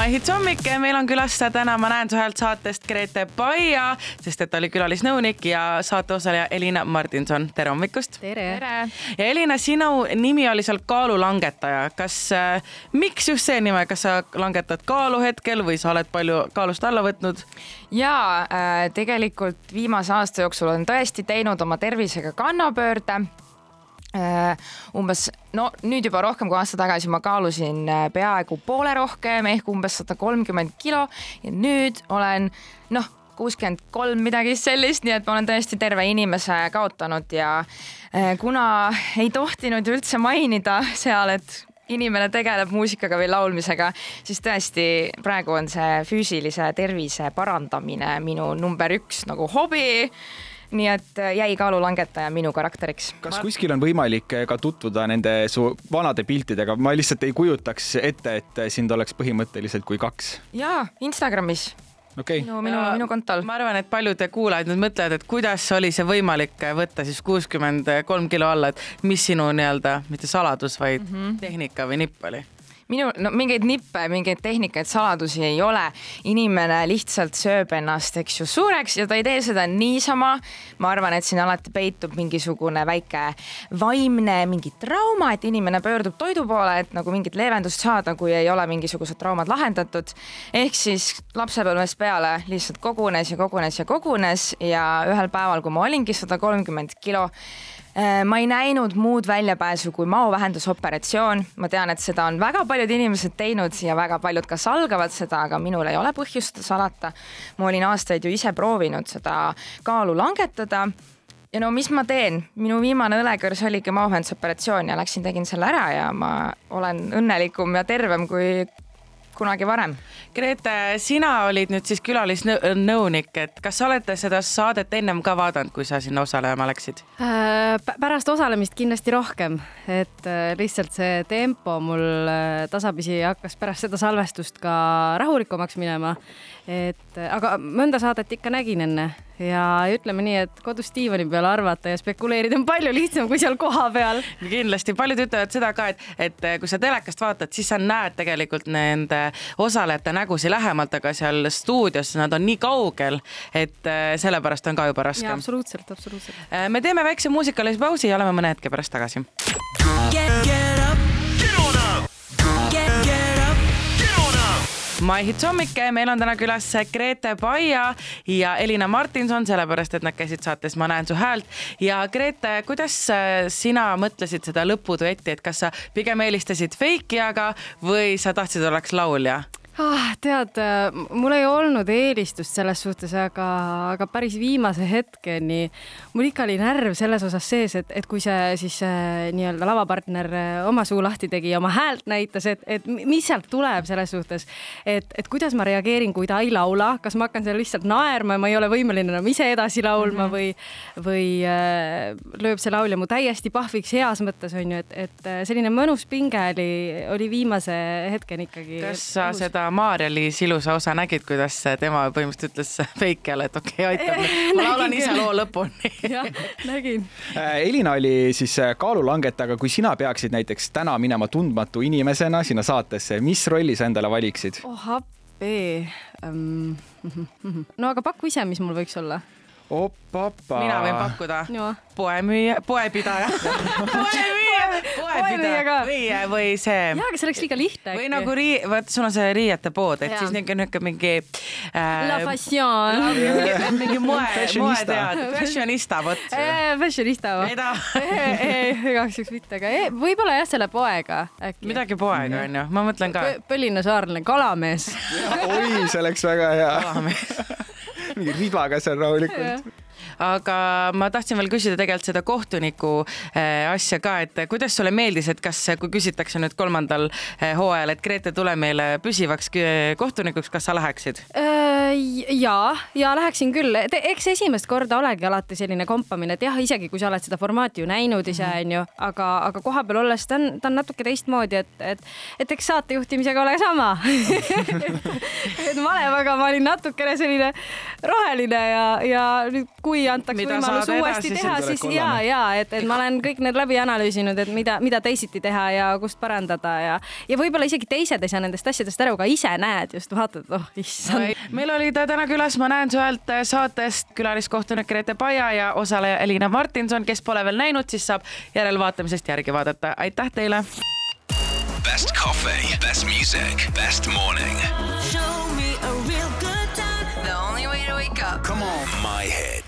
maihits hommik, meil on külas täna Ma näen su häält saatest Grete Paia, sest et ta oli külalisnõunik ja saateosaleja Elina Martinson. tere hommikust. tere, tere.. ja Elina, sinu nimi oli seal kaalulangetaja. kas äh,, miks just see nime, kas sa langetad kaalu hetkel või sa oled palju kaalust alla võtnud? ja äh, tegelikult viimase aasta jooksul olen tõesti teinud oma tervisega kannapöörde umbes no nüüd juba rohkem kui aasta tagasi ma kaalusin äh, peaaegu poole rohkem ehk umbes sada kolmkümmend kilo. Ja nüüd olen noh, kuuskümmend kolm midagi sellist, nii et ma olen tõesti terve inimese kaotanud ja uh, kuna ei tohtinud üldse mainida seal, et inimene tegeleb muusikaga või laulmisega, siis tõesti praegu on see füüsilise tervise parandamine minu number üks nagu hobi nii et äh, jäi kaalulangetaja minu karakteriks. kas ma... kuskil on võimalik äh, ka tutvuda nende su vanade piltidega, ma lihtsalt ei kujutaks ette, et äh, sind oleks põhimõtteliselt kui kaks. jaa, Instagramis okay.. minu, minu, minu kontol. ma arvan, et paljud kuulajad nüüd mõtlevad, et kuidas oli see võimalik võtta siis kuuskümmend kolm kilo alla, et mis sinu nii-öelda mitte saladus, vaid mm -hmm. tehnika või nipp oli minu, no mingeid nippe, mingeid tehnikaid, saladusi ei ole. inimene lihtsalt sööb ennast, eks ju, suureks ja ta ei tee seda niisama. ma arvan, et siin alati peitub mingisugune väike vaimne mingi trauma, et inimene pöördub toidu poole, et nagu mingit leevendust saada, kui ei ole mingisugused traumad lahendatud. ehk siis lapsepõlvest peale lihtsalt kogunes ja kogunes ja kogunes ja ühel päeval, kui ma olingi sada kolmkümmend kilo ma ei näinud muud väljapääsu kui maovähendusoperatsioon. ma tean, et seda on väga paljud inimesed teinud ja väga paljud ka salgavad seda, aga minul ei ole põhjust salata. ma olin aastaid ju ise proovinud seda kaalu langetada ja no mis ma teen, minu viimane õlekõrs oligi maovähendusoperatsioon ja läksin, tegin selle ära ja ma olen õnnelikum ja tervem kui kunagi varem. Grete, sina olid nüüd siis külalisnõunik, et kas sa oled seda saadet ennem ka vaadanud, kui sa sinna osalema läksid äh,? pärast osalemist kindlasti rohkem, et äh, lihtsalt see tempo mul äh, tasapisi hakkas pärast seda salvestust ka rahulikumaks minema. et aga mõnda saadet ikka nägin enne ja ütleme nii, et kodus diivani peal arvata ja spekuleerida on palju lihtsam kui seal kohapeal. kindlasti, paljud ütlevad seda ka, et, et kui sa telekast vaatad, siis sa näed tegelikult nende osalejate nägusid lähemalt, aga seal stuudios nad on nii kaugel, et äh, sellepärast on ka juba raske. absoluutselt, absoluutselt. Äh, me teeme väikse muusikalise pausi ja oleme mõne hetke pärast tagasi. My Hits hommik, meil on täna külas Grete Paia ja Elina Martinson, sellepärast et nad käisid saates Ma näen su häält. ja Grete, kuidas äh, sina mõtlesid seda lõpuduetti, et kas sa pigem eelistasid Fake'iaga või sa tahtsid, oleks laulja? Ah,? tead, mul ei olnud eelistust selles suhtes, aga, aga päris viimase hetkeni mul ikka oli närv selles osas sees, et, et kui see siis äh, nii-öelda lavapartner äh, oma suu lahti tegi ja oma häält näitas, et, et mis sealt tuleb selles suhtes, et, et kuidas ma reageerin, kui ta ei laula, kas ma hakkan seal lihtsalt naerma ja ma ei ole võimeline enam ise edasi laulma -hmm. või, või äh, lööb see laulja mu täiesti pahviks heas mõttes on ju, et, et äh, selline mõnus pinge oli, oli viimase hetkeni ikkagi. kas sa õhus. Seda Maarja-Liis ilusa osa nägid, kuidas tema põhimõtteliselt ütles Feikele, et okei okay,, aitab, ma laulan ise loo lõpuni jah, nägin. Äh, Elina oli siis äh, kaalulangetaja, kui sina peaksid näiteks täna minema tundmatu inimesena sinna saatesse, mis rolli sa endale valiksid? oh appi um,. no aga paku ise, mis mul võiks olla mina võin pakkuda. poemüüja, poepidaja poemüüja, poepidaja või, või see. jaa, aga see oleks liiga lihtne. või nagu rii-, vaata, sul on see riiete pood, et ja. siis niisugune, niisugune mingi äh,. La fashion. mingi moe, moeteater, fashionista, vot. Fashionista või? igaks juhuks mitte, aga võib-olla jah, selle poega äkki. midagi poega onju, ma mõtlen ka. Põline saarlane, kalamees. oi, see oleks väga hea. kalamees mingi ribaga seal rahulikult aga ma tahtsin veel küsida tegelikult seda kohtuniku äh, asja ka, et kuidas sulle meeldis, et kas, kui küsitakse nüüd kolmandal äh, hooajal, et Grete, tule meile püsivaks kohtunikuks, kas sa läheksid? Äh, ja, ja läheksin küll, eks esimest korda olegi alati selline kompamine, et jah, isegi kui sa oled seda formaati ju näinud ise Mhm. onju, aga, aga kohapeal olles ta on, ta on natuke teistmoodi, et, et, et eks saatejuhtimisega ole sama et malevaga ma olin natukene selline roheline ja, ja nüüd, kui antaks Mida võimalus uuesti edasi, teha, siis ja, ja et, et ma olen kõik need läbi analüüsinud, et mida, mida teisiti teha ja kust parandada ja, ja võib-olla isegi teised ei saa nendest asjadest aru, aga ise näed just, vaatad, oh issand. meil oli ta täna külas Ma näen su häält äh, saatest külaliskohtunik Grete Paja ja osaleja Elina Martinson, kes pole veel näinud, siis saab järelvaatamisest järgi vaadata. aitäh teile. Best coffee, best music, best morning. Show me a real good time. The only way to wake up. Come on, my head.